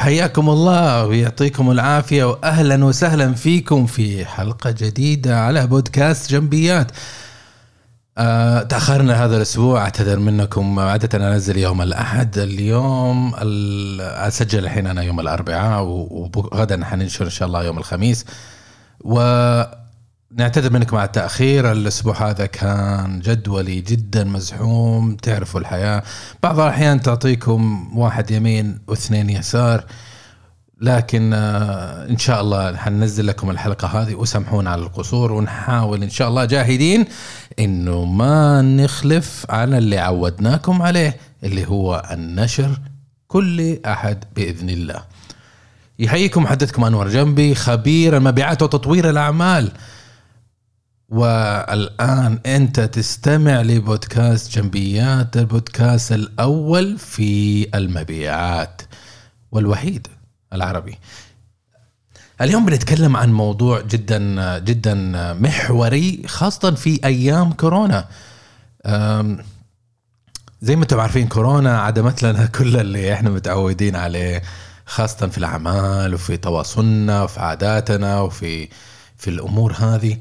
وحياكم الله ويعطيكم العافية وأهلا وسهلا فيكم في حلقة جديدة على بودكاست جنبيات. آه تأخرنا هذا الأسبوع أعتذر منكم. عادة أنزل يوم الأحد اليوم أسجل الحين أنا يوم الأربعاء وغدا حننشر إن شاء الله يوم الخميس. ونعتذر منكم على التأخير الأسبوع هذا كان جدولي جدا مزحوم تعرفوا الحياة بعض الأحيان تعطيكم واحد يمين واثنين يسار لكن آه، إن شاء الله حننزل لكم الحلقة هذه وسامحونا على القصور ونحاول إن شاء الله جاهدين إنه ما نخلف عن اللي عودناكم عليه اللي هو النشر كل أحد بإذن الله. يحييكم محدثكم أنور جنبي خبير المبيعات وتطوير الأعمال. والآن أنت تستمع لبودكاست جنبيات البودكاست الأول في المبيعات والوحيد العربي. اليوم بنتكلم عن موضوع جدا جدا محوري خاصة في أيام كورونا. زي ما أنتم عارفين كورونا عدمت لنا كل اللي إحنا متعودين عليه خاصة في الأعمال وفي تواصلنا وفي عاداتنا وفي في الأمور هذه.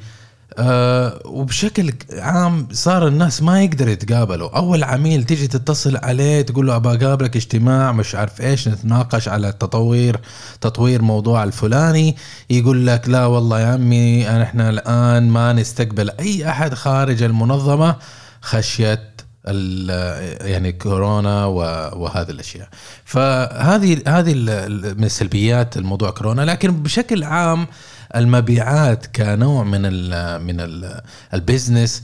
آه وبشكل عام صار الناس ما يقدروا يتقابلوا. أول عميل تيجي تتصل عليه تقول له ابى أقابلك اجتماع مش عارف إيش نتناقش على التطوير تطوير موضوع الفلاني. يقول لك لا والله يا عمي إحنا الآن ما نستقبل أي أحد خارج المنظمة خشية يعني كورونا وهذه الأشياء. فهذه هذه من سلبيات الموضوع كورونا. لكن بشكل عام المبيعات كنوع من ال من ال البزنس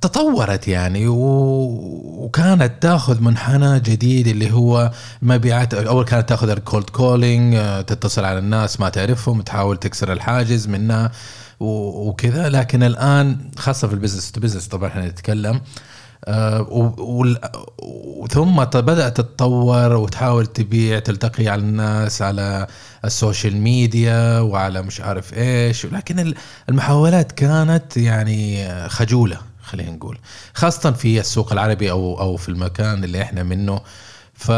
تطورت يعني وكانت تاخذ منحنى جديد اللي هو مبيعات أول كانت تاخذ ال cold calling تتصل على الناس ما تعرفهم تحاول تكسر الحاجز منها وكذا. لكن الآن خاصة في ال business to business طبعا إحنا نتكلم ثم بدأت تتطور وتحاول تبيع تلتقي على الناس على ال social media وعلى مش عارف إيش. لكن المحاولات كانت يعني خجولة خلينا نقول. خاصة في السوق العربي أو أو في المكان اللي إحنا منه. ف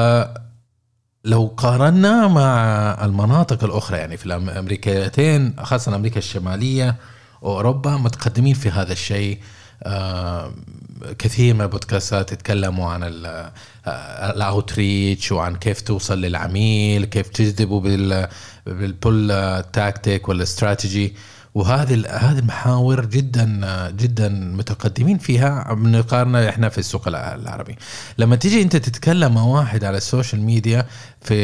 لو قارنا مع المناطق الأخرى يعني في الامريكتين خاصة أمريكا الشمالية واوروبا متقدمين في هذا الشيء. آه، كثير من البودكاستات يتكلموا عن ال outreach وعن كيف توصل للعميل كيف تجذبه بال pull tactic والاستراتيجي وهذه هذه المحاور جدا جدا متقدمين فيها بنقارنها إحنا في السوق العربي. لما تيجي أنت تتكلم مع واحد على ال social media في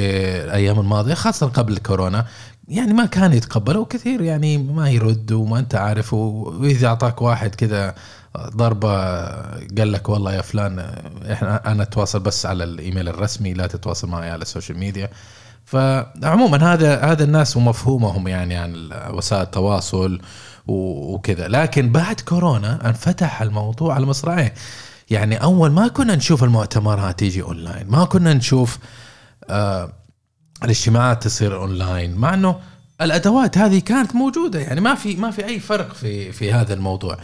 الأيام الماضية خاصة قبل الكورونا يعني ما كان يتقبله كثير يعني ما يرد وما أنت عارف وإذا أعطاك واحد كذا ضربة قال لك والله يا فلان إحنا أنا أتواصل بس على الإيميل الرسمي لا تتواصل معي على ال social media. فعموما هذا هذا الناس ومفهومهم يعني عن وسائل التواصل وكذا. لكن بعد كورونا انفتح الموضوع على مصراعيه يعني أول ما كنا نشوف المؤتمرات تيجي أونلاين ما كنا نشوف آه الاجتماعات تصير اونلاين مع إنه الأدوات هذه كانت موجودة يعني ما في ما في أي فرق في في هذا الموضوع.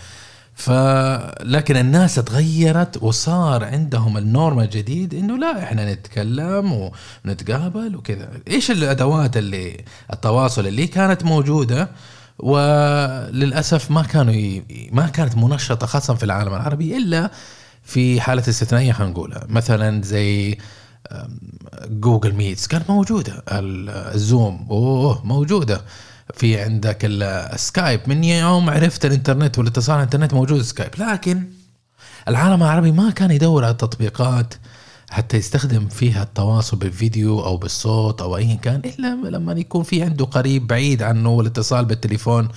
فلكن الناس تغيرت وصار عندهم ال norm الجديد إنه لا إحنا نتكلم ونتقابل وكذا. إيش الأدوات اللي التواصل اللي كانت موجودة؟ وللأسف ما كانوا ي... ما كانت منشطة خاصة في العالم العربي إلا في حالة استثنائية خلينا نقولها. مثلا زي جوجل ميتس كانت موجودة الزوم أوه موجودة في عندك السكايب من يوم عرفت الإنترنت والاتصال الإنترنت موجود سكايب لكن العالم العربي ما كان يدور على التطبيقات حتى يستخدم فيها التواصل بالفيديو أو بالصوت أو ايا كان إلا لما يكون في عنده قريب بعيد عنه والاتصال بالتليفون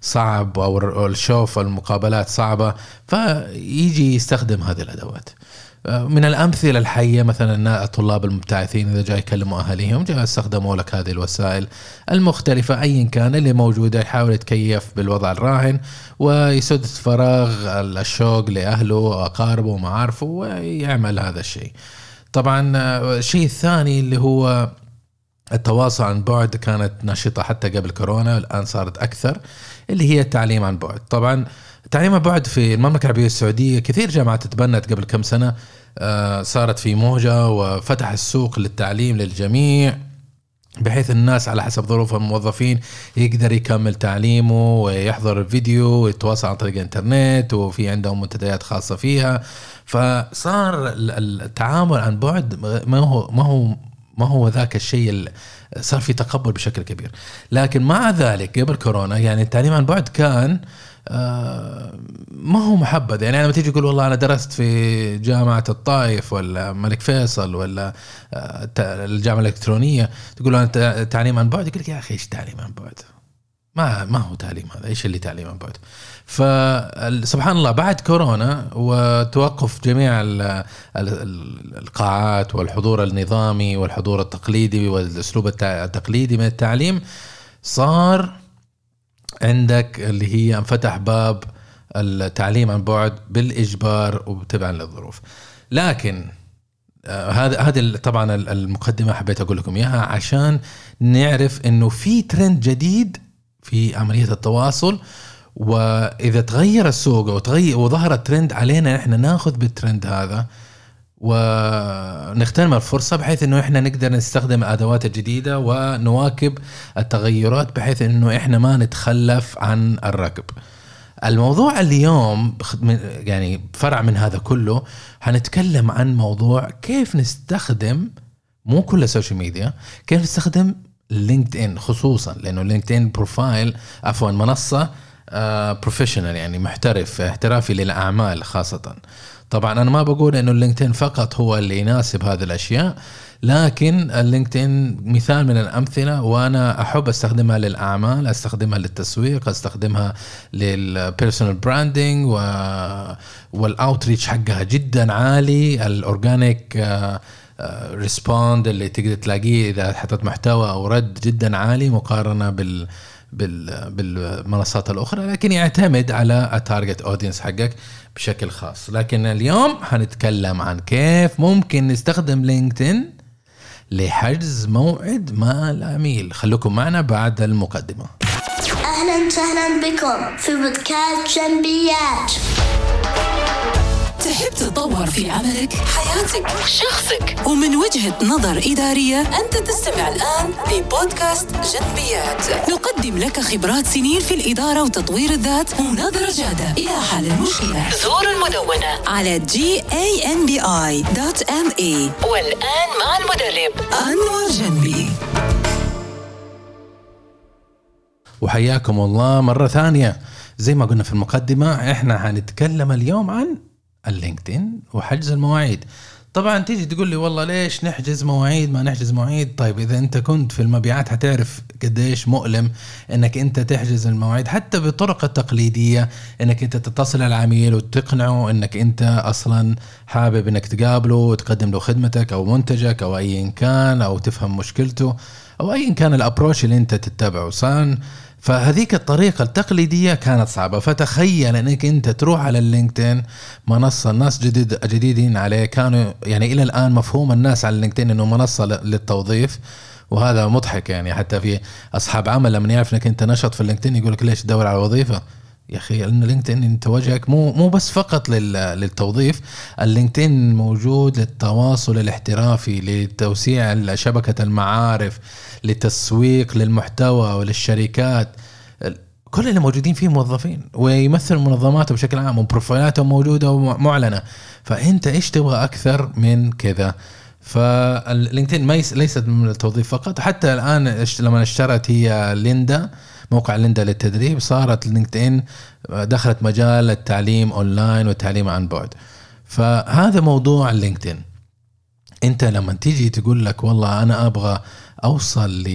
صعب أو الشوف المقابلات صعبة فيجي يستخدم هذه الأدوات. من الأمثلة الحية مثلا الطلاب المبتعثين إذا جاي يكلموا أهاليهم جاي استخدموا لك هذه الوسائل المختلفة ايا كان اللي موجودة يحاول يتكيف بالوضع الراهن ويسد فراغ الشوق لأهله وأقاربه ومعارفه ويعمل هذا الشيء. طبعا الشيء الثاني اللي هو التواصل عن بعد كانت نشطة حتى قبل كورونا الآن صارت أكثر اللي هي التعليم عن بعد. طبعا التعليم عن بعد في المملكة العربية السعودية كثير جامعات تبنت قبل كم سنة آه، صارت في موجة وفتح السوق للتعليم للجميع بحيث الناس على حسب ظروفهم الموظفين يقدر يكمل تعليمه ويحضر الفيديو ويتواصل عن طريق الإنترنت وفي عندهم منتديات خاصة فيها. فصار التعامل عن بعد ما هو ما هو ما هو ذاك الشيء صار في تقبل بشكل كبير لكن مع ذلك قبل كورونا يعني التعليم عن بعد كان آه، ما هو محبذ يعني لما تيجي تقول والله أنا درست في جامعة الطائف ولا الملك فيصل ولا آه، الجامعة الإلكترونية تقول أنا تعليم عن بعد يقول لك يا أخي إيش تعليم عن بعد؟ ما ما هو تعليم هذا إيش اللي تعليم عن بعد؟ فسبحان الله بعد كورونا وتوقف جميع القاعات والحضور النظامي والحضور التقليدي والأسلوب التقليدي من التعليم صار عندك اللي هي انفتح باب التعليم عن بعد بالإجبار وتبعا للظروف. لكن آه، هذا هذه طبعا المقدمة حبيت أقول لكم إياها عشان نعرف إنه في ترند جديد في عملية التواصل وإذا تغير السوق وتغير وظهر الترند علينا إحنا ناخذ بالترند هذا ونغتنم الفرصة بحيث إنه إحنا نقدر نستخدم الادوات الجديدة ونواكب التغيرات بحيث إنه إحنا ما نتخلف عن الركب. الموضوع اليوم يعني فرع من هذا كله حنتكلم عن موضوع كيف نستخدم مو كل ال social media كيف نستخدم LinkedIn خصوصا لأنه LinkedIn profile عفوا منصة professional آه، يعني محترف احترافي للأعمال خاصة. طبعا أنا ما بقول إنه ال LinkedIn فقط هو اللي يناسب هذه الأشياء لكن ال LinkedIn مثال من الأمثلة وأنا أحب أستخدمها للأعمال أستخدمها للتسويق أستخدمها لل personal branding و وال outreach حقها جدا عالي. ال organic respond اللي تقدر تلاقيه إذا حطيت محتوى أو رد جدا عالي مقارنة بال بالمنصات الأخرى لكن يعتمد على ال target audience حقك بشكل خاص. لكن اليوم حنتكلم عن كيف ممكن نستخدم لينكدين لحجز موعد مع العميل. خلوكم معنا بعد المقدمة. أهلا وسهلا بكم في بودكاست جنبيات. تحب تتطور في عملك، حياتك، شخصك ومن وجهة نظر إدارية أنت تستمع الآن لبودكاست جنبيات. نقدم لك خبرات سنين في الإدارة وتطوير الذات ونظرة جادة. إلى حل المشكلة زور المدونة على gambi.me والآن مع المدرب. أنور جنبي. وحياكم الله مرة ثانية. زي ما قلنا في المقدمة إحنا هنتكلم اليوم عن اللينكدين وحجز المواعيد. طبعا تيجي تقول لي والله ليش نحجز مواعيد؟ ما نحجز مواعيد. طيب إذا أنت كنت في المبيعات حتعرف قديش مؤلم إنك أنت تحجز المواعيد حتى بالطرق التقليديه إنك أنت تتصل العميل وتقنعه إنك أنت أصلا حابب إنك تقابله وتقدم له خدمتك أو منتجك أو ايا كان أو تفهم مشكلته أو ايا كان ال approach اللي أنت تتبعه. صان فهذيك الطريقة التقليدية كانت صعبة. فتخيل أنك أنت تروح على اللينكدين منصة الناس جديد جديدين عليه. كانوا يعني إلى الآن مفهوم الناس على اللينكدين إنه منصة للتوظيف وهذا مضحك يعني. حتى في أصحاب عمل لما يعرف أنك أنت نشط في اللينكدين يقول لك ليش تدور على وظيفة؟ يا أخي لأن لينكدين أنت وجهك مو مو بس فقط للتوظيف اللينكدين موجود للتواصل الاحترافي لتوسيع شبكة المعارف لتسويق للمحتوى وللشركات. كل اللي موجودين فيه موظفين ويمثل منظماته بشكل عام و profile اتهم موجودة ومعلنة. فأنت إيش تبغى أكثر من كذا؟ فاللينكدين ليست من التوظيف فقط. حتى الآن لما اشترت هي ليندا موقع ليندا للتدريب صارت لينكد ان دخلت مجال التعليم أونلاين والتعليم عن بعد. فهذا موضوع لينكدين. انت لما تيجي تقول لك والله أنا أبغى أوصل ل...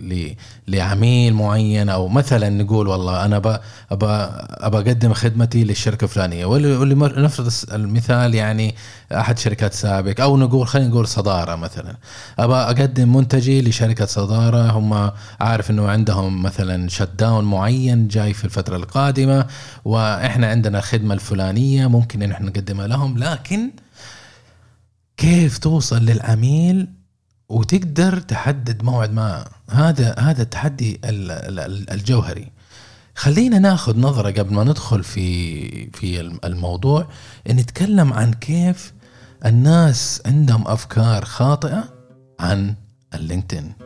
ل... لعميل معين أو مثلا نقول والله أنا ابى ابى ابى أقدم خدمتي للشركة الفلانية. واللي نفرض المثال يعني أحد شركات سابق أو نقول خلينا نقول صدارة مثلا. ابى أقدم منتجي لشركة صدارة هم عارف إنه عندهم مثلا شت داون معين جاي في الفترة القادمة وإحنا عندنا الخدمة الفلانية ممكن إن إحنا نقدمها لهم. لكن كيف توصل للعميل وتقدر تحدد موعد معه هذا هذا التحدي الجوهري. خلينا ناخذ نظرة قبل ما ندخل في في الموضوع نتكلم عن كيف الناس عندهم أفكار خاطئة عن اللينكدين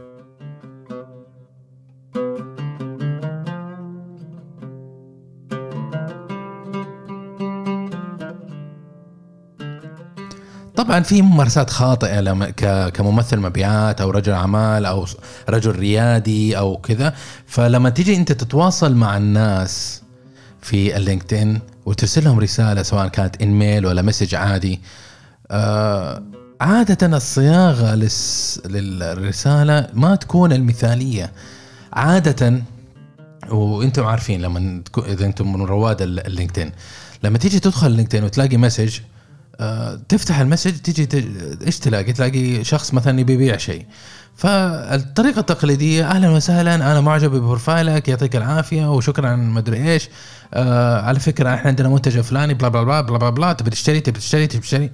طبعا في ممارسات خاطئة كممثل مبيعات أو رجل أعمال أو رجل ريادي أو كذا. فلما تيجي أنت تتواصل مع الناس في اللينكدين وترسل لهم رسالة سواء كانت InMail ولا message عادي آه عادة الصياغة للرسالة ما تكون المثالية. عادة وأنتم عارفين لما إذا أنتم من رواد ال- اللينكدين لما تيجي تدخل اللينكدين وتلاقي message تفتح ال message تيجي ت- إيش تلاقي؟ تلاقي شخص مثلا يبي يبيع شيء. فالطريقة التقليدية أهلا وسهلا أنا معجب ب profile ك يعطيك العافية وشكرا مدري إيش. آه على فكرة إحنا عندنا منتج فلاني blah blah blah blah blah, بلا تبي تشتري تبي تشتري تبي تشتري.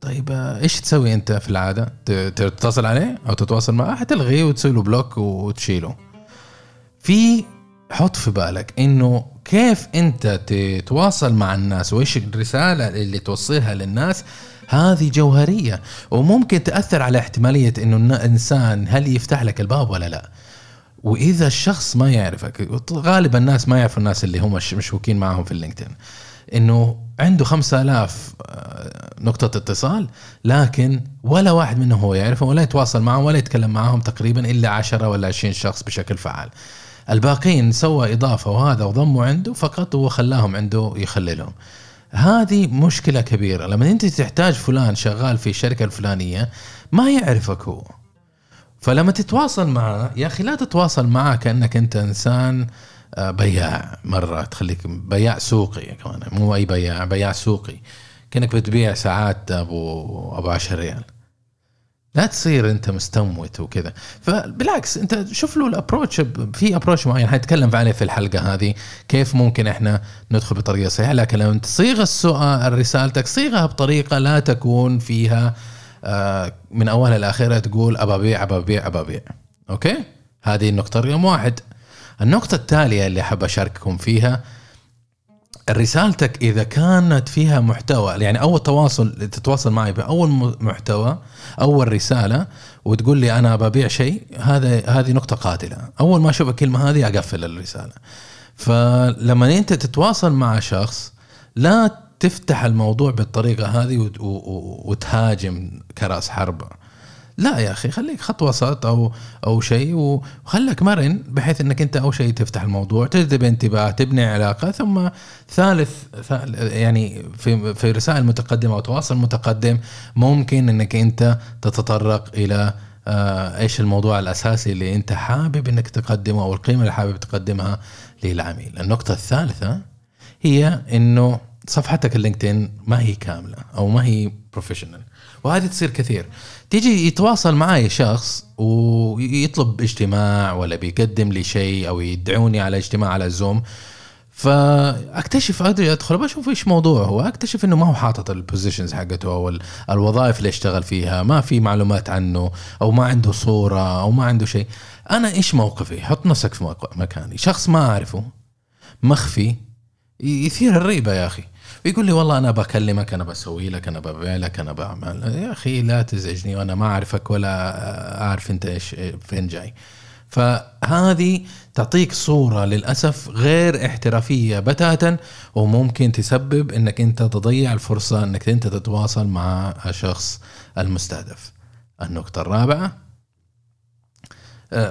طيب آه، إيش تسوي أنت في العادة؟ ت- تتصل عليه أو تتواصل معه؟ حتلغيه وتسوي له block وتشيله. في حط في بالك إنه كيف أنت تتواصل مع الناس وإيش الرسالة اللي توصلها للناس هذه جوهرية. وممكن تأثر على احتمالية إنه الانسان هل يفتح لك الباب ولا لا. وإذا الشخص ما يعرفك غالبا الناس ما يعرفوا الناس اللي هم مش- مشبوكين معهم في اللينكدين. إنه عنده 5000 آه، نقطة اتصال لكن ولا واحد منهم هو يعرفهم ولا يتواصل معهم ولا يتكلم معهم تقريبا إلا 10 ولا 20 شخص بشكل فعال. الباقيين سوى إضافة وهذا وضموا عنده فقط وخلاهم عنده يخللهم. هذه مشكلة كبيرة لما أنت تحتاج فلان شغال في الشركة الفلانية ما يعرفك هو. فلما تتواصل معه يا أخي لا تتواصل معه كأنك أنت إنسان آه، بياع مرة تخليك بياع سوقي كمان مو أي بياع بياع سوقي كأنك بتبيع ساعات أبو أبو 10 ريال لا تصير انت مستموت وكذا. فبالعكس انت شوف له ال approach في approach معين حنتكلم عليه في الحلقة هذه كيف ممكن إحنا ندخل بطريقة صحيحة. لكن لو انت تصيغ السؤال رسالتك صيغها بطريقة لا تكون فيها آه، من أولها لاخرها تقول ابى ابيع ابى ابيع ابى ابيع أوكي؟ هذه النقطة رقم واحد. النقطة التالية اللي حاب أشارككم فيها رسالتك إذا كانت فيها محتوى يعني أول تواصل تتواصل معي بأول محتوى أول رسالة وتقول لي أنا ببيع شيء هذا هذه نقطة قاتلة. أول ما أشوف الكلمة هذه أقفل الرسالة. فلما أنت تتواصل مع شخص لا تفتح الموضوع بالطريقة هذه وتهاجم كراس حرب لا يا أخي خليك خط وسط أو أو شيء وخلك مرن بحيث إنك أنت أول شيء تفتح الموضوع تجذب انتباه تبني علاقة ثم ثالث ثال- يعني في في رسائل متقدمة أو تواصل متقدم ممكن إنك أنت تتطرق إلى آه، إيش الموضوع الأساسي اللي أنت حابب إنك تقدمه أو القيمة اللي حابب تقدمها للعميل. النقطة الثالثة هي إنه صفحتك اللينكدين ما هي كاملة أو ما هي professional وهذه تصير كثير تيجي يتواصل معي شخص ويطلب اجتماع ولا بيقدم لي شيء أو يدعوني على اجتماع على زوم فأكتشف أدري أدخل بشوف إيش موضوعه هو اكتشف إنه ما هو حاطط ال positions حقته أو ال- الوظائف اللي اشتغل فيها ما في معلومات عنه أو ما عنده صورة أو ما عنده شيء. أنا إيش موقفي؟ حط نفسك في مكاني. شخص ما أعرفه مخفي يثير الريبة يا أخي. ويقول لي والله أنا بكلمك أنا بسوي لك أنا ببيع لك أنا بعمل. يا أخي لا تزعجني وأنا ما أعرفك ولا أعرف أنت إيش فين جاي. فهذه تعطيك صورة للأسف غير احترافية بتاتا وممكن تسبب إنك أنت تضيع الفرصة إنك أنت تتواصل مع الشخص المستهدف. النقطة الرابعة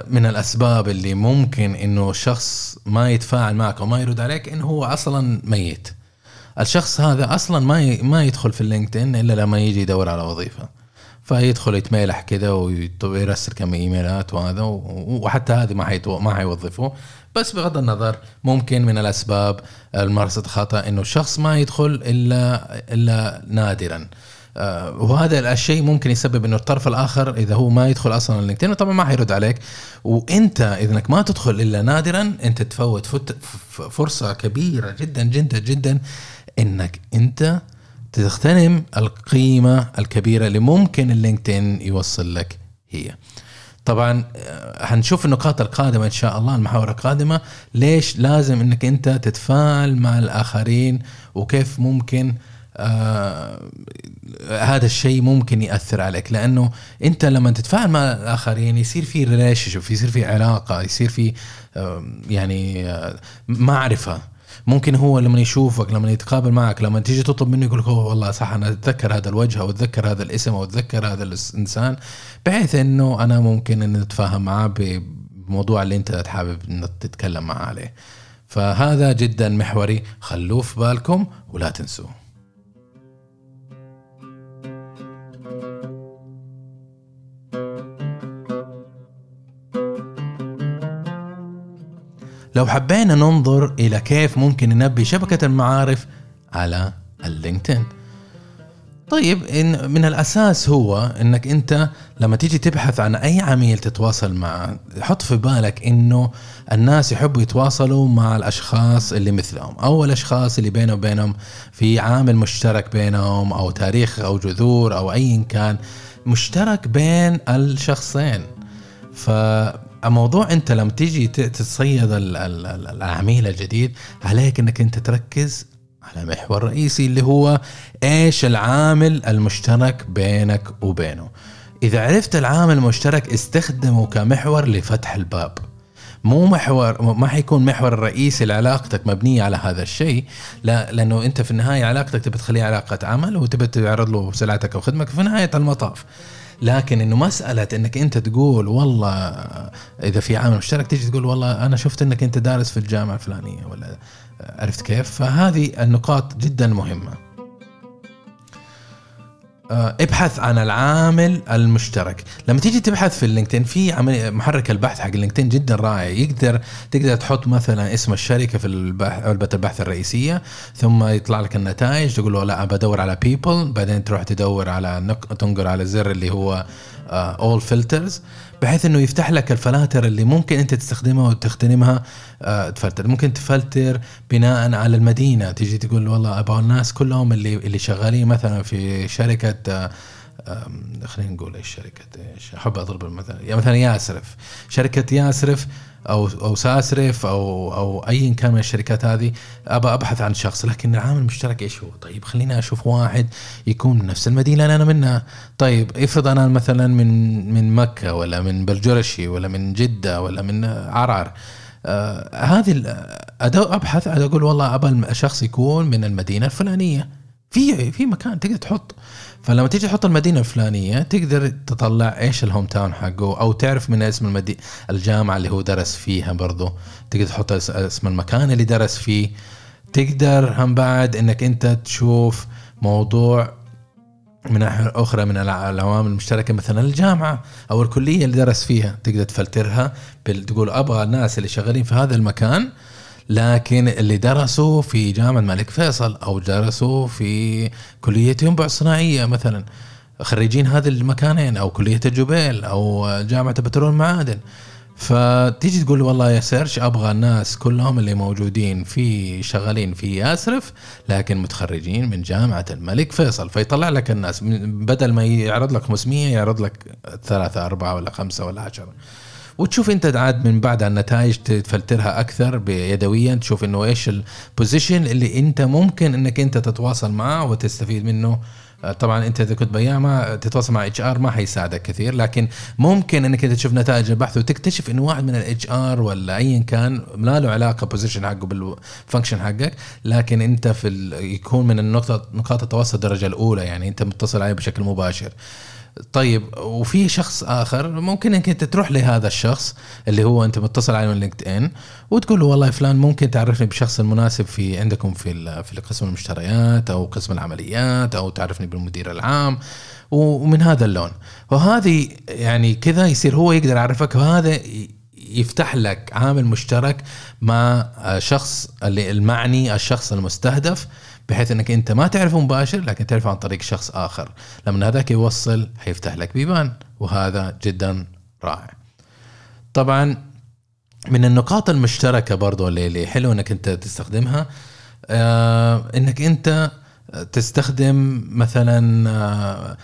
من الأسباب اللي ممكن إنه الشخص ما يتفاعل معك أو ما يرد عليك إنه هو أصلا ميت. الشخص هذا أصلا ما ما يدخل في اللينكدين إلا لما يجي يدور على وظيفة. فيدخل يتميلح كذا ويرسل كم إيميلات وهذا وحتى هذه ما حيتو ما حيوظفه بس بغض النظر ممكن من الأسباب الممارسه خطأ إنه الشخص ما يدخل الا إلا نادرا. آه، وهذا الشيء ممكن يسبب إنه الطرف الآخر إذا هو ما يدخل أصلا اللينكدين طبعا ما حيرد عليك. وإنت انك ما تدخل إلا نادرا إنت تفوت فرصة كبيرة جدا جدا جدا إنك أنت تغتنم القيمة الكبيرة اللي ممكن اللينكدين يوصل لك هي. طبعا آه، هنشوف النقاط القادمة إن شاء الله المحاور القادمة. ليش لازم إنك أنت تتفاعل مع الآخرين؟ وكيف ممكن آه هذا الشيء ممكن يأثر عليك؟ لأنه أنت لما تتفاعل مع الآخرين يصير في ريليشن يصير في علاقة يصير في آه يعني آه معرفة. ممكن هو لما يشوفك لما يتقابل معك لما تيجي تطلب منه يقول لك "أوه والله صح أنا أتذكر هذا الوجه أو أتذكر هذا الاسم أو أتذكر هذا الإنسان. بحيث إنه أنا ممكن ان أتفاهم معاه بموضوع اللي أنت حابب إنك تتكلم معاه عليه. فهذا جدا محوري. خلوه في بالكم ولا تنسوه. لو حبينا ننظر إلى كيف ممكن ننبي شبكة المعارف على اللينكدين. طيب إن من الأساس هو إنك أنت لما تيجي تبحث عن أي عميل تتواصل معه حط في بالك إنه الناس يحبوا يتواصلوا مع الأشخاص اللي مثلهم. أو الأشخاص اللي بينهم وبينهم في عامل مشترك بينهم أو تاريخ أو جذور أو أي كان مشترك بين الشخصين. فموضوع انت لما تيجي تتصيد ال- ال- ال- العميل الجديد عليك انك انت تركز على محور رئيسي اللي هو إيش العامل المشترك بينك وبينه. إذا عرفت العامل المشترك استخدمه كمحور لفتح الباب. مو محور ما حيكون محور الرئيسي لعلاقتك مبنيه على هذا الشيء لا لأنه أنت في النهاية علاقتك تبي تخليها علاقة عمل وتبي تعرض له سلعتك أو خدمتك في نهاية المطاف. لكن إنه مسألة إنك أنت تقول والله إذا في عامل مشترك تيجي تقول والله أنا شفت إنك أنت دارس في الجامعة الفلانية ولا عرفت كيف؟ فهذه النقاط جدا مهمة. آه، ابحث عن العامل المشترك. لما تيجي تبحث في اللينكدين في محرك البحث حق اللينكدين جدا رائع. يقدر تقدر تحط مثلا اسم الشركة في علبه البحث الرئيسية ثم يطلع لك النتائج تقول له لا بدور على people بعدين تروح تدور على نق... تنقر على الزر اللي هو all filters بحيث إنه يفتح لك الفلاتر اللي ممكن أنت تستخدمها وتغتنمها آه، تفلتر. ممكن تفلتر بناء على المدينة. تيجي تقول والله أبغى الناس كلهم اللي اللي شغالين مثلا في شركة آه، خلينا نقول إيش شركة؟ إيش أحب أضرب المثل. يعني مثلا ياسرف. شركة ياسرف أو أو ساسرف أو أو ايا كان من الشركات هذه ابى أبحث عن شخص لكن العامل المشترك إيش هو؟ طيب خليني أشوف واحد يكون من نفس المدينة اللي أنا منها، طيب افرض أنا مثلا من من مكة ولا من بلجرشي ولا من جدة ولا من عرعر آه هذه أبحث أقول والله ابى الشخص يكون من المدينة الفلانية. في في مكان تقدر تحط. فلما تيجي تحط المدينة الفلانية تقدر تطلع إيش ال hometown حقه أو تعرف من اسم المدي... الجامعة اللي هو درس فيها برضه تقدر تحط اس- اسم المكان اللي درس فيه. تقدر هم بعد إنك أنت تشوف موضوع من ناحية أخرى من الع- العوامل المشتركة مثلا الجامعة أو الكلية اللي درس فيها. تقدر تفلترها تقول أبغى الناس اللي شغالين في هذا المكان لكن اللي درسوا في جامعة الملك فيصل أو درسوا في كلية ينبع الصناعية مثلا خريجين هذه المكانين أو كلية الجبيل أو جامعة البترول المعادن فتيجي تقول والله يا search أبغى الناس كلهم اللي موجودين في شغالين في ياسرف لكن متخرجين من جامعة الملك فيصل. فيطلع لك الناس بدل ما يعرض لك 500 يعرض لك ثلاثة أربعة ولا خمسة ولا عشرة. وتشوف انت عاد من بعد النتائج تفلترها أكثر يدويا تشوف إنه إيش ال position اللي أنت ممكن إنك أنت تتواصل معه وتستفيد منه. آه، طبعا أنت إذا كنت بياع ما تتواصل مع HR ما حيساعدك كثير لكن ممكن إنك أنت تشوف نتائج البحث وتكتشف إنه واحد من ال HR ولا ايا كان ما له علاقة بوزيشن حقه بال function حقك لكن أنت في يكون من النقطه نقاط التواصل الدرجة الأولى يعني أنت متصل عليه بشكل مباشر. طيب وفي شخص آخر ممكن إنك أنت تروح لهذا الشخص اللي هو أنت متصل عليه من LinkedIn وتقول له والله فلان ممكن تعرفني بالشخص المناسب في عندكم في في قسم المشتريات أو قسم العمليات أو تعرفني بالمدير العام ومن هذا اللون. وهذه يعني كذا يصير هو يقدر يعرفك وهذا يفتح لك عامل مشترك مع شخص المعني الشخص المستهدف بحيث إنك أنت ما تعرفه مباشر لكن تعرفه عن طريق شخص آخر. لما هذاك يوصل حيفتح لك بيبان وهذا جدا رائع. طبعا من النقاط المشتركة برضو اللي حلو إنك أنت تستخدمها آه إنك أنت تستخدم مثلا آه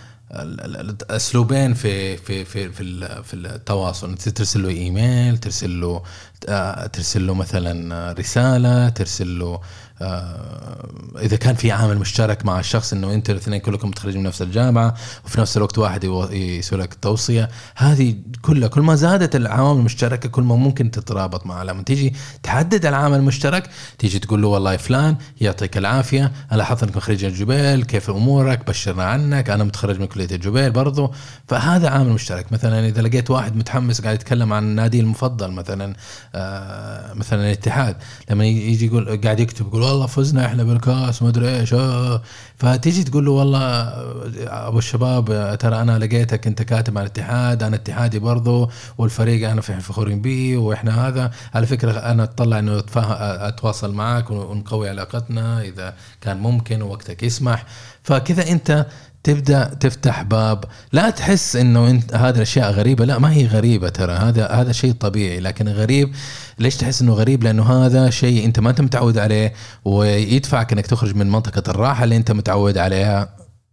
أسلوبين في في في في في التواصل. ترسل له إيميل ترسل له آه، ترسل له مثلا رسالة ترسل له إذا كان في عامل مشترك مع الشخص إنه أنتوا الاثنين كلكم متخرجين من نفس الجامعة وفي نفس الوقت واحد يسوي لك توصيه هذه كلها كل ما زادت العوامل المشتركة كل ما ممكن تترابط معها. لما تيجي تحدد العامل المشترك تيجي تقول له والله فلان يعطيك العافية أنا لاحظت إنك خريج الجبيل كيف أمورك؟ بشرنا عنك أنا متخرج من كلية الجبيل برضو. فهذا عامل مشترك. مثلا إذا لقيت واحد متحمس قاعد يتكلم عن نادي المفضل مثلا آه مثلا الاتحاد لما يجي يقول قاعد يكتب يقول والله فزنا إحنا بالكاس ما أدري إيش. آه فتيجي تقول له والله آه، أبو الشباب آه، ترى أنا لقيتك أنت كاتب عن الاتحاد أنا اتحادي برضو والفريق أنا فخورين به وإحنا هذا. على فكرة أنا اتطلع إنه أتواصل معك ونقوي علاقتنا إذا كان ممكن ووقتك يسمح. فكذا أنت تبدأ تفتح باب. لا تحس إنه انت هذه الأشياء غريبة. لا ما هي غريبة ترى. هذا هذا شيء طبيعي. لكن غريب ليش تحس إنه غريب؟ لأنه هذا شيء أنت ما أنت متعود عليه ويدفعك إنك تخرج من منطقة الراحة اللي أنت متعود عليها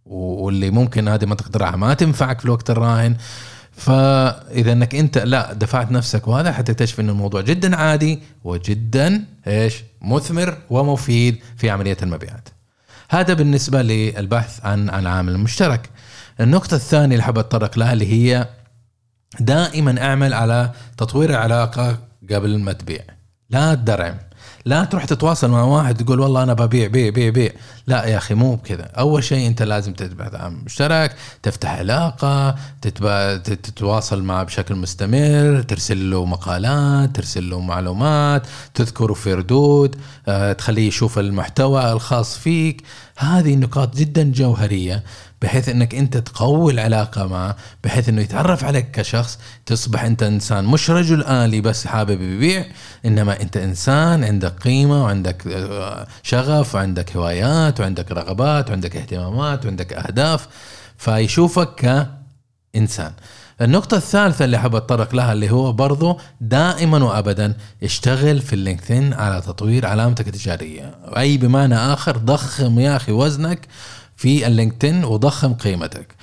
واللي ممكن هذه منطقة الراحة ما تنفعك في الوقت الراهن. فإذا إنك انت لا دفعت نفسك. وهذا حتكتشف ان الموضوع جدا عادي وجدا إيش؟ مثمر ومفيد في عملية المبيعات. هذا بالنسبة للبحث عن العامل المشترك. النقطة الثانية اللي حاب أتطرق لها اللي هي دائما أعمل على تطوير العلاقة قبل ما تبيع. لا تدرعم. لا تروح تتواصل مع واحد تقول والله أنا ببيع بيع بيع بيع. لا يا أخي مو بكذا. أول شيء أنت لازم تبحث عن مشترك تفتح علاقة تتبا... تتواصل معه بشكل مستمر ترسل له مقالات ترسل له معلومات تذكره في ردود آه، تخليه يشوف المحتوى الخاص فيك. هذه نقاط جدا جوهرية بحيث إنك أنت تقوي العلاقة معه بحيث إنه يتعرف عليك كشخص تصبح أنت إنسان مش رجل الي بس حابب يبيع إنما أنت إنسان عندك قيمة وعندك آه، شغف وعندك هوايات وعندك رغبات وعندك اهتمامات وعندك أهداف فيشوفك كإنسان. النقطة الثالثة اللي حاب أتطرق لها اللي هو برضو دائما وابدا اشتغل في ال LinkedIn على تطوير علامتك التجارية. أي بمعنى آخر ضخم يا أخي وزنك في ال LinkedIn وضخم قيمتك.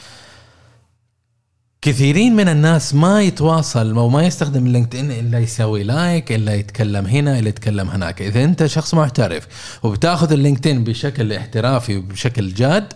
كثيرين من الناس ما يتواصل أو ما يستخدم ال LinkedIn إلا يسوي like إلا يتكلم هنا إلا يتكلم هناك. إذا أنت شخص محترف وبتاخذ ال LinkedIn بشكل احترافي وبشكل جاد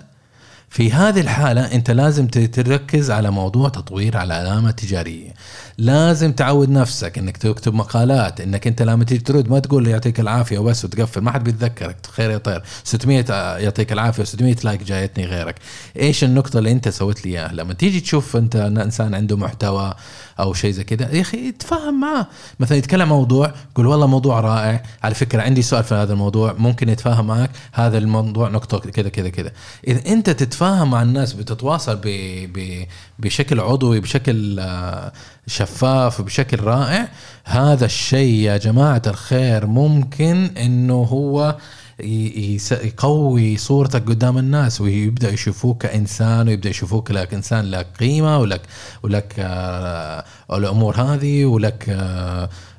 في هذه الحالة أنت لازم تركز على موضوع تطوير على علامة تجارية. لازم تعود نفسك أنك تكتب مقالات أنك أنت لما تيجي ترد ما تقول يعطيك العافية وبس وتقفل ما حد بيتذكرك خير يا طير. 600 يعطيك العافية 600 لايك جايتني غيرك. إيش النقطة اللي أنت سويت لي إياها؟ لما تيجي تشوف أنت إنسان عنده محتوى أو شيء زي كذا يا أخي تفهم معه مثلا يتكلم موضوع قول والله موضوع رائع. على فكرة عندي سؤال في هذا الموضوع ممكن يتفاهم معك؟ هذا الموضوع نقطة كذا كذا كذا. إذا أنت تتفاهم مع الناس بتتواصل ب ب بشكل عضوي بشكل آه، شفاف بشكل رائع. هذا الشيء يا جماعة الخير ممكن إنه هو يقوي صورتك قدام الناس ويبدأ يشوفوك كإنسان ويبدأ يشوفوك لك إنسان لك قيمة ولك ولك آه، الأمور هذه ولك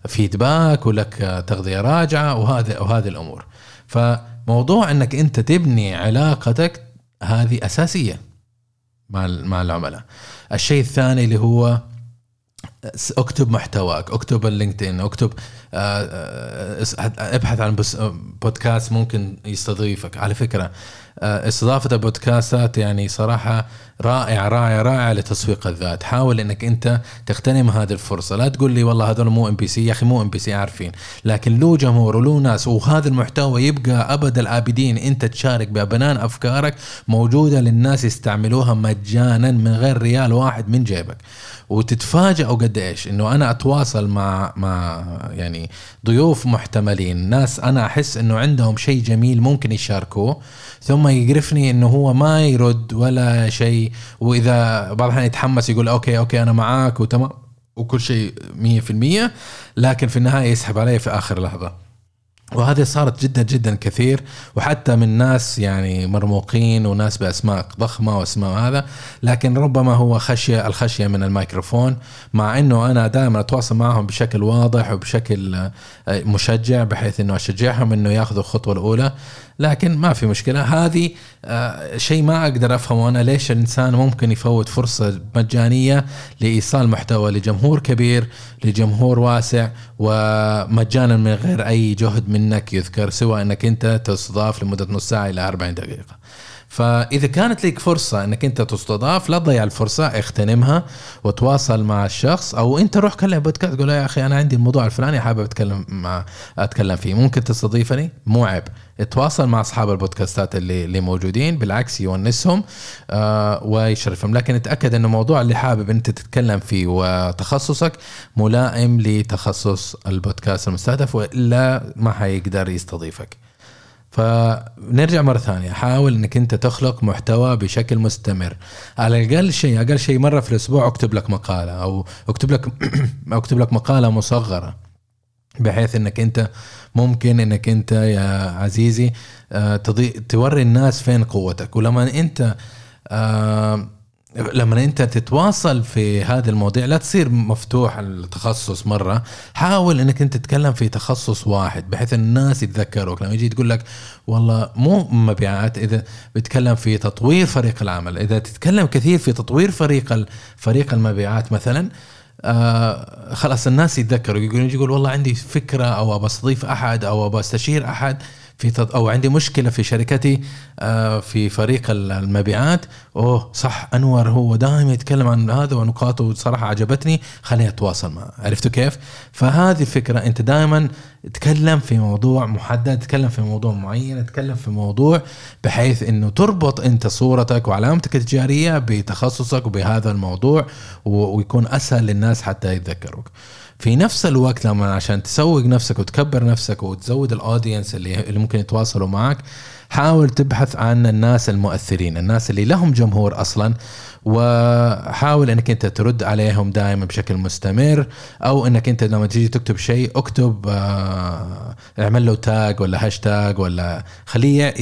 فيدباك ولك آه، تغذية راجعة وهذا وهذه الأمور. فموضوع إنك أنت تبني علاقتك هذه أساسية مع مع العملاء. الشيء الثاني اللي هو اكتب محتواك اكتب ال LinkedIn اكتب آه، آه، ابحث عن بس- بودكاست ممكن يستضيفك. على فكرة آه، استضافة البودكاستات يعني صراحة رائعه رائعه رائعه لتسويق الذات. حاول إنك أنت تغتنم هذه الفرصة. لا تقول لي والله هذول مو MBC يا أخي مو MBC عارفين. لكن له جمهور وله ناس وهذا المحتوى يبقى أبد الابدين أنت تشارك ببنات أفكارك موجودة للناس يستعملوها مجانا من غير ريال واحد من جيبك. وتتفاجئوا قد إيش؟ إنه أنا أتواصل مع مع يعني ضيوف محتملين. ناس أنا أحس إنه عندهم شيء جميل ممكن يشاركوه ثم يقرفني إنه هو ما يرد ولا شيء. وإذا بعض الأحيان يتحمس يقول okay okay أنا معاك وتمام. وكل شيء 100% لكن في النهاية يسحب علي في آخر لحظة. وهذه صارت جدا جدا كثير. وحتى من ناس يعني مرموقين وناس بأسماء ضخمة وأسماء هذا. لكن ربما هو خشية الخشية من الميكروفون. مع إنه أنا دائما أتواصل معهم بشكل واضح وبشكل آه، مشجع بحيث إنه أشجعهم إنه ياخذوا الخطوة الأولى. لكن ما في مشكلة. هذه آه، شيء ما أقدر أفهمه أنا ليش الإنسان ممكن يفوت فرصة مجانية لإيصال محتوى لجمهور كبير لجمهور واسع ومجانا من غير أي جهد منك يذكر سوى إنك أنت تستضاف لمدة نص ساعة إلى 40 دقيقة. فإذا كانت لك فرصة إنك أنت تستضاف لا تضيع الفرصة اغتنمها وتواصل مع الشخص أو أنت روح كلم بودكاست قول يا أخي أنا عندي الموضوع الفلاني حابب أتكلم مع أتكلم فيه. ممكن تستضيفني؟ مو عيب. تواصل مع أصحاب البودكاستات اللي اللي موجودين بالعكس يونسهم آه ويشرفهم. لكن اتأكد إنه الموضوع اللي حابب أنت تتكلم فيه وتخصصك ملائم لتخصص البودكاست المستهدف وإلا ما حيقدر يستضيفك. فنرجع مرة ثانية حاول إنك أنت تخلق محتوى بشكل مستمر على الأقل شيء أقل شيء مرة في الأسبوع أكتب لك مقالة أو أكتب لك أكتب لك مقالة مصغرة بحيث إنك أنت ممكن إنك أنت يا عزيزي آه،. توري الناس فين قوتك ولما أنت آه، لما انت تتواصل في هذه المواضيع لا تصير مفتوح التخصص مرة. حاول انك انت تتكلم في تخصص واحد بحيث الناس يتذكروك. لما يجي تقول لك والله مو مبيعات إذا بتكلم في تطوير فريق العمل. إذا تتكلم كثير في تطوير فريق فريق المبيعات مثلا آه خلاص الناس يتذكروا. يقول يقول والله عندي فكرة أو بستضيف أحد أو بستشير أحد. في أو عندي مشكلة في شركتي آه، في فريق المبيعات. أوه صح أنور هو دائما يتكلم عن هذا ونقاطه صراحة عجبتني. خليني أتواصل معه. عرفتوا كيف؟ فهذه الفكرة أنت دائما تكلم في موضوع محدد تكلم في موضوع معين تكلم في موضوع بحيث إنه تربط أنت صورتك وعلامتك التجارية بتخصصك وبهذا الموضوع ويكون أسهل للناس حتى يتذكروك. في نفس الوقت لما عشان تسوق نفسك وتكبر نفسك وتزود الاودينس اللي اللي ممكن يتواصلوا معك حاول تبحث عن الناس المؤثرين الناس اللي لهم جمهور أصلا وحاول إنك أنت ترد عليهم دائما بشكل مستمر أو إنك أنت لما تيجي تكتب شيء اكتب آه، اعمل له tag ولا هاشتاج ولا خليه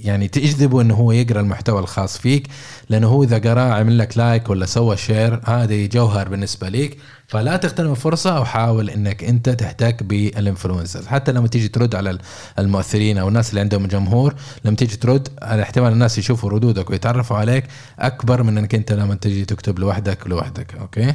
يعني تجذبه إنه هو يقرأ المحتوى الخاص فيك لأنه هو إذا قراه عمل لك like ولا سوى share هذه جوهر بالنسبة ليك. فلا تغتنم الفرصة وحاول إنك أنت تحتك بال influencers. حتى لما تيجي ترد على المؤثرين أو الناس اللي عندهم جمهور لما تيجي ترد احتمال الناس يشوفوا ردودك ويتعرفوا عليك أكبر من إنك أنت لما تيجي تكتب لوحدك لوحدك أوكي؟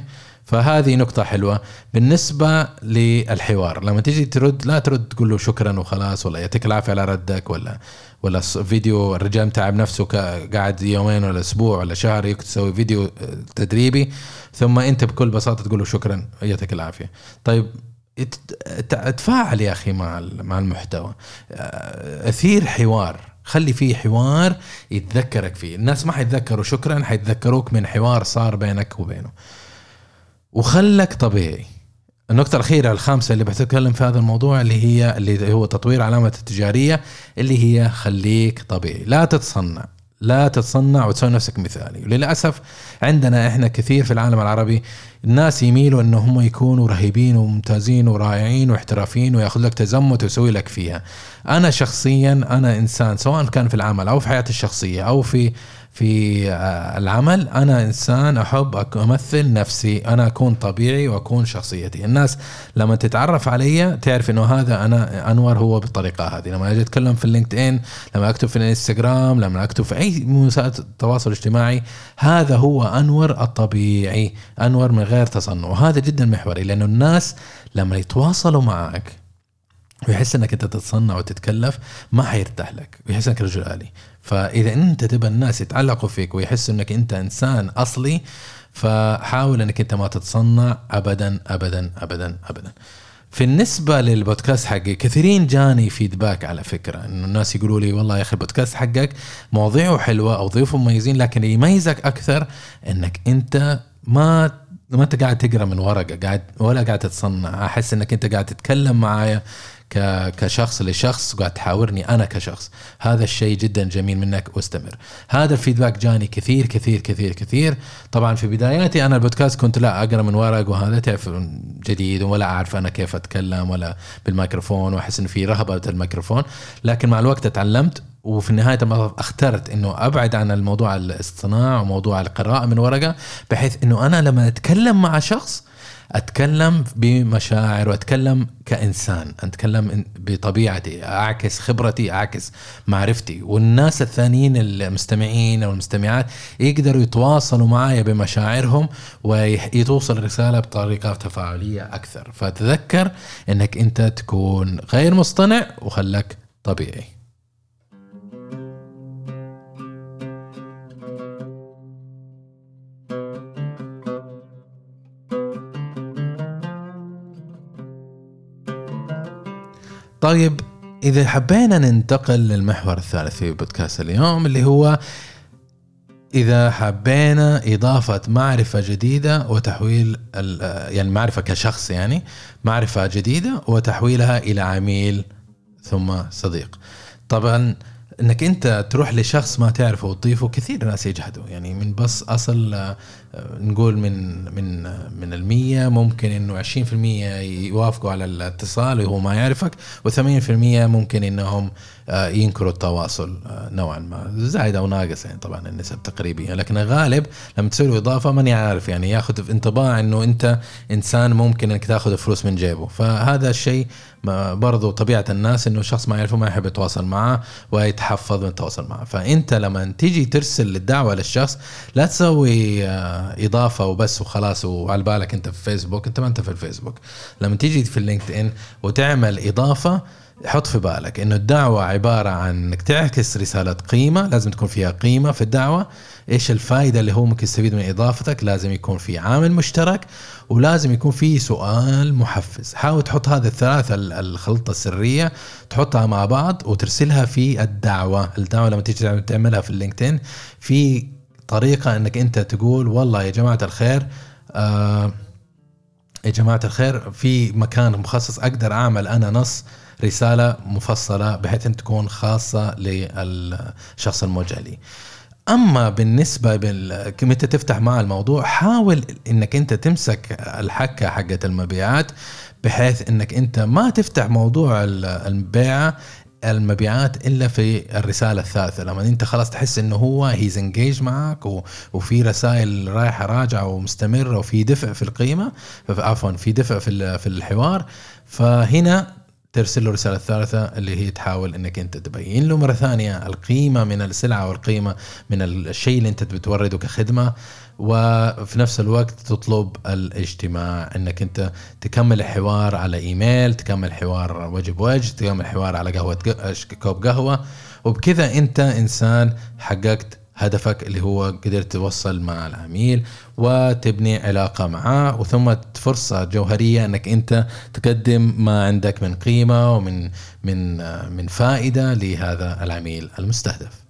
فهذه نقطة حلوة. بالنسبة للحوار لما تيجي ترد لا ترد تقول له شكرا وخلاص ولا يعطيك العافية على ردك ولا ولا فيديو الرجال متعب نفسه قاعد يومين ولا أسبوع ولا شهر تسوي فيديو تدريبي ثم أنت بكل بساطة تقول له شكرا يعطيك العافية. طيب تفاعل يا أخي مع مع المحتوى. أثير حوار. خلي فيه حوار يتذكرك فيه. الناس ما حيتذكروا شكرا حيتذكروك من حوار صار بينك وبينه. وخلك طبيعي. النقطة الأخيرة الخامسة اللي بتكلم في هذا الموضوع اللي هي اللي هو تطوير علامة التجارية اللي هي خليك طبيعي. لا تتصنع لا تتصنع وتسوي نفسك مثالي. وللأسف عندنا إحنا كثير في العالم العربي الناس يميلوا انه هم يكونوا رهيبين وممتازين ورائعين واحترافيين ويأخذ لك تزمت ويسوي لك فيها. أنا شخصيا أنا إنسان سواء كان في العمل أو في حياتي الشخصية أو في في آه، العمل. أنا إنسان أحب أمثل نفسي. أنا أكون طبيعي وأكون شخصيتي. الناس لما تتعرف علي تعرف إنه هذا أنا أنور هو بالطريقة هذه. لما أجي أتكلم في اللينكد ان لما أكتب في الإنستغرام لما أكتب في أي وسائل التواصل الاجتماعي هذا هو أنور الطبيعي أنور من غير تصنع. وهذا جدا محوري لأنه الناس لما يتواصلوا معك ويحس إنك أنت تتصنع وتتكلف ما حيرتاح لك ويحس إنك رجل آلي. فإذا أنت تبى الناس يتعلقوا فيك ويحسوا إنك أنت إنسان أصلي فحاول إنك أنت ما تتصنع ابدا ابدا ابدا ابدا. في النسبة للبودكاست حقي كثيرين جاني فيدباك على فكرة. إنه الناس يقولوا لي والله يا أخي البودكاست حقك مواضيعه حلوة أو ضيوفه مميزين لكن اللي يميزك أكثر إنك أنت ما ما أنت قاعد تقرأ من ورقة قاعد ولا قاعد تتصنع. أحس إنك أنت قاعد تتكلم معايا كشخص لشخص وقاعد تحاورني أنا كشخص. هذا الشيء جدا جميل منك واستمر. هذا الفيدباك جاني كثير كثير كثير كثير. طبعا في بداياتي أنا البودكاست كنت لا أقرأ من ورق وهذا تعرف جديد ولا أعرف أنا كيف أتكلم ولا بالميكروفون وأحس انه في رهبة الميكروفون. لكن مع الوقت تعلمت وفي النهاية المطاف اخترت إنه أبعد عن الموضوع الاصطناع وموضوع القراءة من ورقة بحيث إنه أنا لما أتكلم مع شخص أتكلم بمشاعر وأتكلم كإنسان أتكلم بطبيعتي أعكس خبرتي أعكس معرفتي. والناس الثانيين المستمعين أو المستمعات يقدروا يتواصلوا معي بمشاعرهم ويتوصل الرساله بطريقة تفاعلية أكثر. فتذكر إنك أنت تكون غير مصطنع وخلك طبيعي. طيب إذا حبينا ننتقل للمحور الثالث في بودكاست اليوم اللي هو إذا حبينا إضافة معرفة جديدة وتحويل يعني معرفة كشخص يعني معرفة جديدة وتحويلها إلى عميل ثم صديق. طبعا إنك أنت تروح لشخص ما تعرفه وتضيفه كثير ناس يجحدوا يعني من بس أصل نقول من من من المية ممكن إنه 20% يوافقوا على الاتصال وهو ما يعرفك و80% ممكن إنهم آه، ينكروا التواصل آه، نوعا ما. زايد أو ناقص يعني طبعا النسب تقريبيه لكن الغالب لما تسوي له إضافة ماني عارف يعني ياخذ انطباع إنه أنت إنسان ممكن إنك تاخذ فلوس من جيبه. فهذا الشيء برضو طبيعة الناس إنه شخص ما يعرفه ما يحب يتواصل معه ويتحفظ من التواصل معه. فأنت لما تيجي ترسل الدعوه للشخص لا تسوي آه، إضافة وبس وخلاص وعلى بالك أنت في فيسبوك أنت ما أنت في الفيسبوك. لما تيجي في ال LinkedIn وتعمل إضافة حط في بالك إنه الدعوة عبارة عن إنك تعكس رسالة قيمة لازم تكون فيها قيمة في الدعوة. إيش الفائدة اللي هو ممكن يستفيد من إضافتك؟ لازم يكون في عامل مشترك ولازم يكون في سؤال محفز. حاول تحط هذه الثلاثة الخلطة السرية تحطها مع بعض وترسلها في الدعوة. الدعوة لما تيجي تعملها في ال LinkedIn في طريقة إنك أنت تقول والله يا جماعة الخير آه يا جماعة الخير في مكان مخصص أقدر أعمل أنا نص رسالة مفصلة بحيث أن تكون خاصة للشخص الموجه لي. أما بالنسبة بال... متى تفتح مع الموضوع حاول إنك أنت تمسك الحكة حقه المبيعات بحيث إنك أنت ما تفتح موضوع البيعه المبيعات إلا في الرسالة الثالثة. لما أنت خلاص تحس إنه هو هيز انجيج معك وفي رسائل رايحه راجعه ومستمرة وفي دفع في القيمة عفوا في دفع في في الحوار فهنا ترسل له رسالة ثالثة اللي هي تحاول إنك أنت تبين له مرة ثانية القيمة من السلعة والقيمة من الشيء اللي أنت بتورده كخدمة وفي نفس الوقت تطلب الاجتماع. إنك أنت تكمل الحوار على إيميل تكمل حوار وجه بوجه تكمل حوار على قهوة كوب قهوة. وبكذا أنت إنسان حققت هدفك اللي هو قدرت توصل مع العميل وتبني علاقة معاه وثم فرصة جوهرية أنك أنت تقدم ما عندك من قيمة ومن من من فائدة لهذا العميل المستهدف.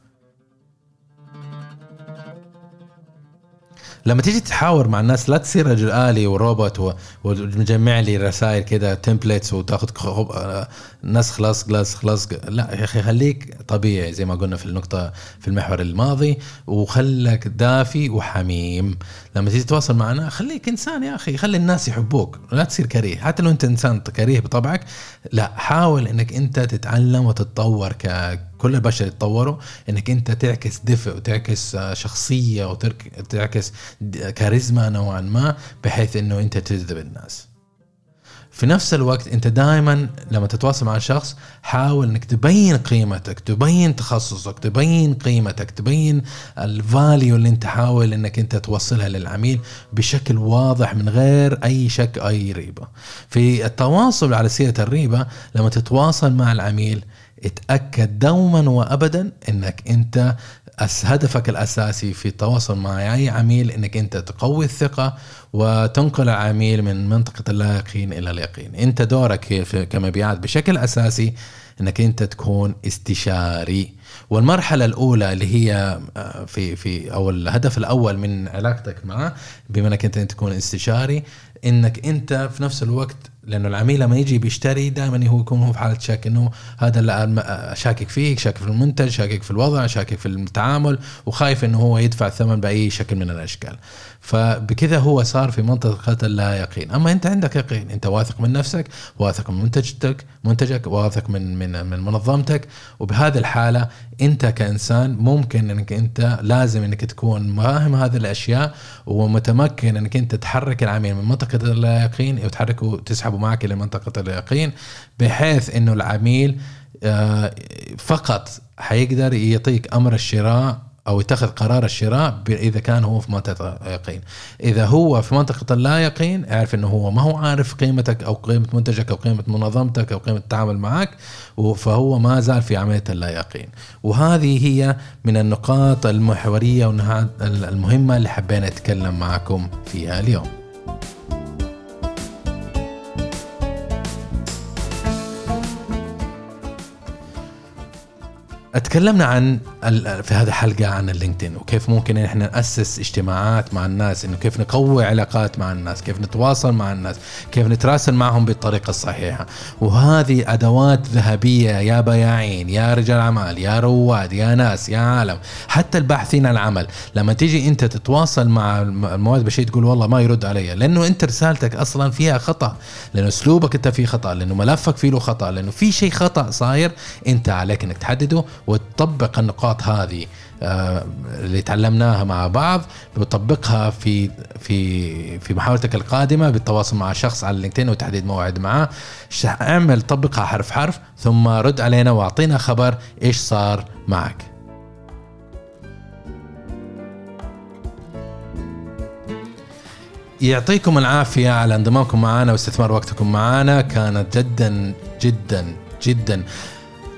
لما تيجي تحاور مع الناس لا تصير رجل آلي وروبوت ومجمع لي رسائل كذا تمبلتس وتاخذ نسخ لصق لصق لصق لا يا أخي خليك طبيعي زي ما قلنا في النقطة في المحور الماضي وخلك دافي وحميم. لما تيجي تتواصل معنا خليك إنسان يا أخي خلي الناس يحبوك لا تصير كريه. حتى لو أنت إنسان كريه بطبعك لا حاول إنك أنت تتعلم وتتطور كل البشر يتطوروا إنك أنت تعكس دفء وتعكس شخصية وتعكس كاريزما نوعا ما بحيث إنه أنت تجذب الناس. في نفس الوقت أنت دائما لما تتواصل مع شخص حاول إنك تبين قيمتك تبين تخصصك تبين قيمتك تبين الفاليو اللي أنت حاول إنك أنت توصلها للعميل بشكل واضح من غير أي شك أي ريبة. في التواصل على سيرة الريبة لما تتواصل مع العميل اتأكد دوما وابدا إنك أنت هدفك الأساسي في التواصل مع أي عميل إنك أنت تقوي الثقة وتنقل العميل من منطقة اللا يقين إلى اليقين. أنت دورك كمبيعات بشكل أساسي إنك أنت تكون استشاري. والمرحلة الأولى اللي هي آه، في في أو الهدف الأول من علاقتك معه بما إنك أنت تكون استشاري إنك أنت في نفس الوقت لأنه العميل لما يجي بيشتري دائما هو يكون هو في حاله شك إنه هذا شاكك فيك شاكك في المنتج شاكك في الوضع شاكك في التعامل وخايف إنه هو يدفع الثمن بأي شكل من الأشكال. فبكذا هو صار في منطقة اللا يقين. أما أنت عندك يقين أنت واثق من نفسك واثق من منتجتك منتجك واثق من من من منظمتك. وبهذه الحالة أنت كإنسان ممكن أنك أنت لازم أنك تكون فاهم هذه الأشياء ومتمكن أنك أنت تحرك العميل من منطقة اللا يقين وتحركه وتسحبه معك إلى منطقة اليقين بحيث إنه العميل آه، فقط حيقدر يعطيك أمر الشراء أو يتخذ قرار الشراء إذا كان هو في منطقة يقين إذا هو في منطقة اللا يقين اعرف إنه هو ما هو عارف قيمتك أو قيمة منتجك أو قيمة منظمتك أو قيمة التعامل معك فهو ما زال في عملية اللا يقين. وهذه هي من النقاط المحورية والنها- المهمة اللي حبينا نتكلم معكم فيها اليوم. أتكلمنا عن في هذه الحلقة عن اللينكدين وكيف ممكن إحنا نأسس اجتماعات مع الناس إنه كيف نقوي علاقات مع الناس كيف نتواصل مع الناس كيف نتراسل معهم بالطريقة الصحيحة. وهذه أدوات ذهبية يا بياعين يا رجال أعمال يا رواد يا ناس يا عالم حتى الباحثين عن العمل. لما تيجي أنت تتواصل مع الم- المواد بشيء تقول والله ما يرد علي لأنه أنت رسالتك أصلا فيها خطأ لأنه أسلوبك أنت فيه خطأ لأنه ملفك فيه له خطأ لأنه في شيء خطأ صاير أنت عليك إنك تحدده وتطبق النقاط هذه آه، اللي تعلمناها مع بعض وتطبقها في في في محاولتك القادمة بالتواصل مع شخص على اللينكدين وتحديد موعد معاه. ش- اعمل طبقها حرف حرف ثم رد علينا واعطينا خبر إيش صار معك. يعطيكم العافية على انضمامكم معنا واستثمار وقتكم معنا. كانت جدا جدا جدا.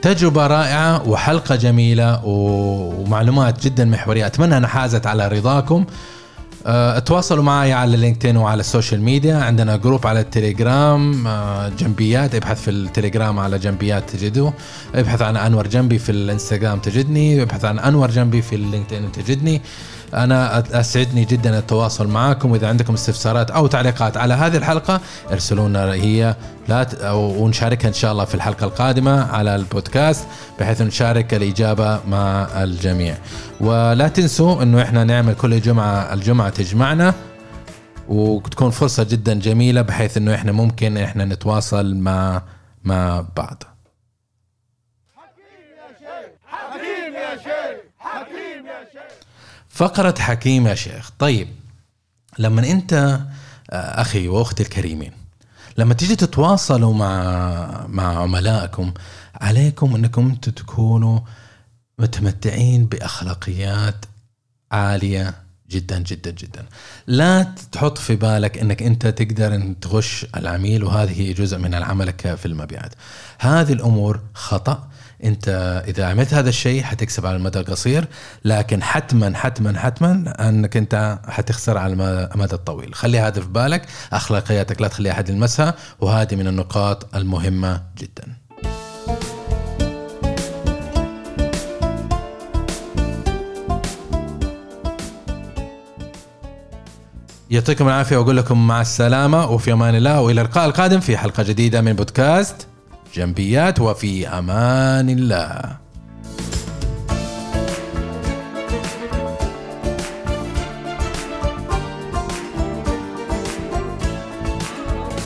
تجربة رائعة وحلقة جميلة ومعلومات جدا محورية. أتمنى أنها حازت على رضاكم. أه، تواصلوا معي على LinkedIn وعلى ال social media. عندنا group على التليجرام. أه، جنبيات ابحث في التليجرام على جنبيات تجده. ابحث عن أنور جنبي في الانستغرام تجدني. ابحث عن أنور جنبي في ال LinkedIn تجدني. أنا أسعدني جدا التواصل معكم وإذا عندكم استفسارات أو تعليقات على هذه الحلقة ارسلوا لنا هي لا ت... ونشاركها إن شاء الله في الحلقة القادمة على البودكاست بحيث نشارك الإجابة مع الجميع. ولا تنسوا إنه إحنا نعمل كل جمعة الجمعة تجمعنا وتكون فرصة جدا جميلة بحيث إنه إحنا ممكن إحنا نتواصل مع مع بعض. فقرة حكيم يا شيخ. طيب لما انت آه، أخي وأختي الكريمين لما تيجي تتواصلوا مع مع عملائكم عليكم أنتم تكونوا متمتعين بأخلاقيات عالية جدا جدا جدا. لا تحط في بالك أنك انت تقدر أن تغش العميل وهذه جزء من عملك في المبيعات. هذه الأمور خطأ. انت اذا عملت هذا الشيء حتكسب على المدى القصير لكن حتما حتما حتما انك انت حتخسر على الم- المدى الطويل. خلي هذا في بالك. أخلاقياتك لا تخلي أحد يلمسها وهذه من النقاط المهمة جدا. يعطيكم العافية وأقول لكم مع السلامة وفي أمان الله وإلى اللقاء القادم في حلقة جديدة من بودكاست جنبيات وفي أمان الله.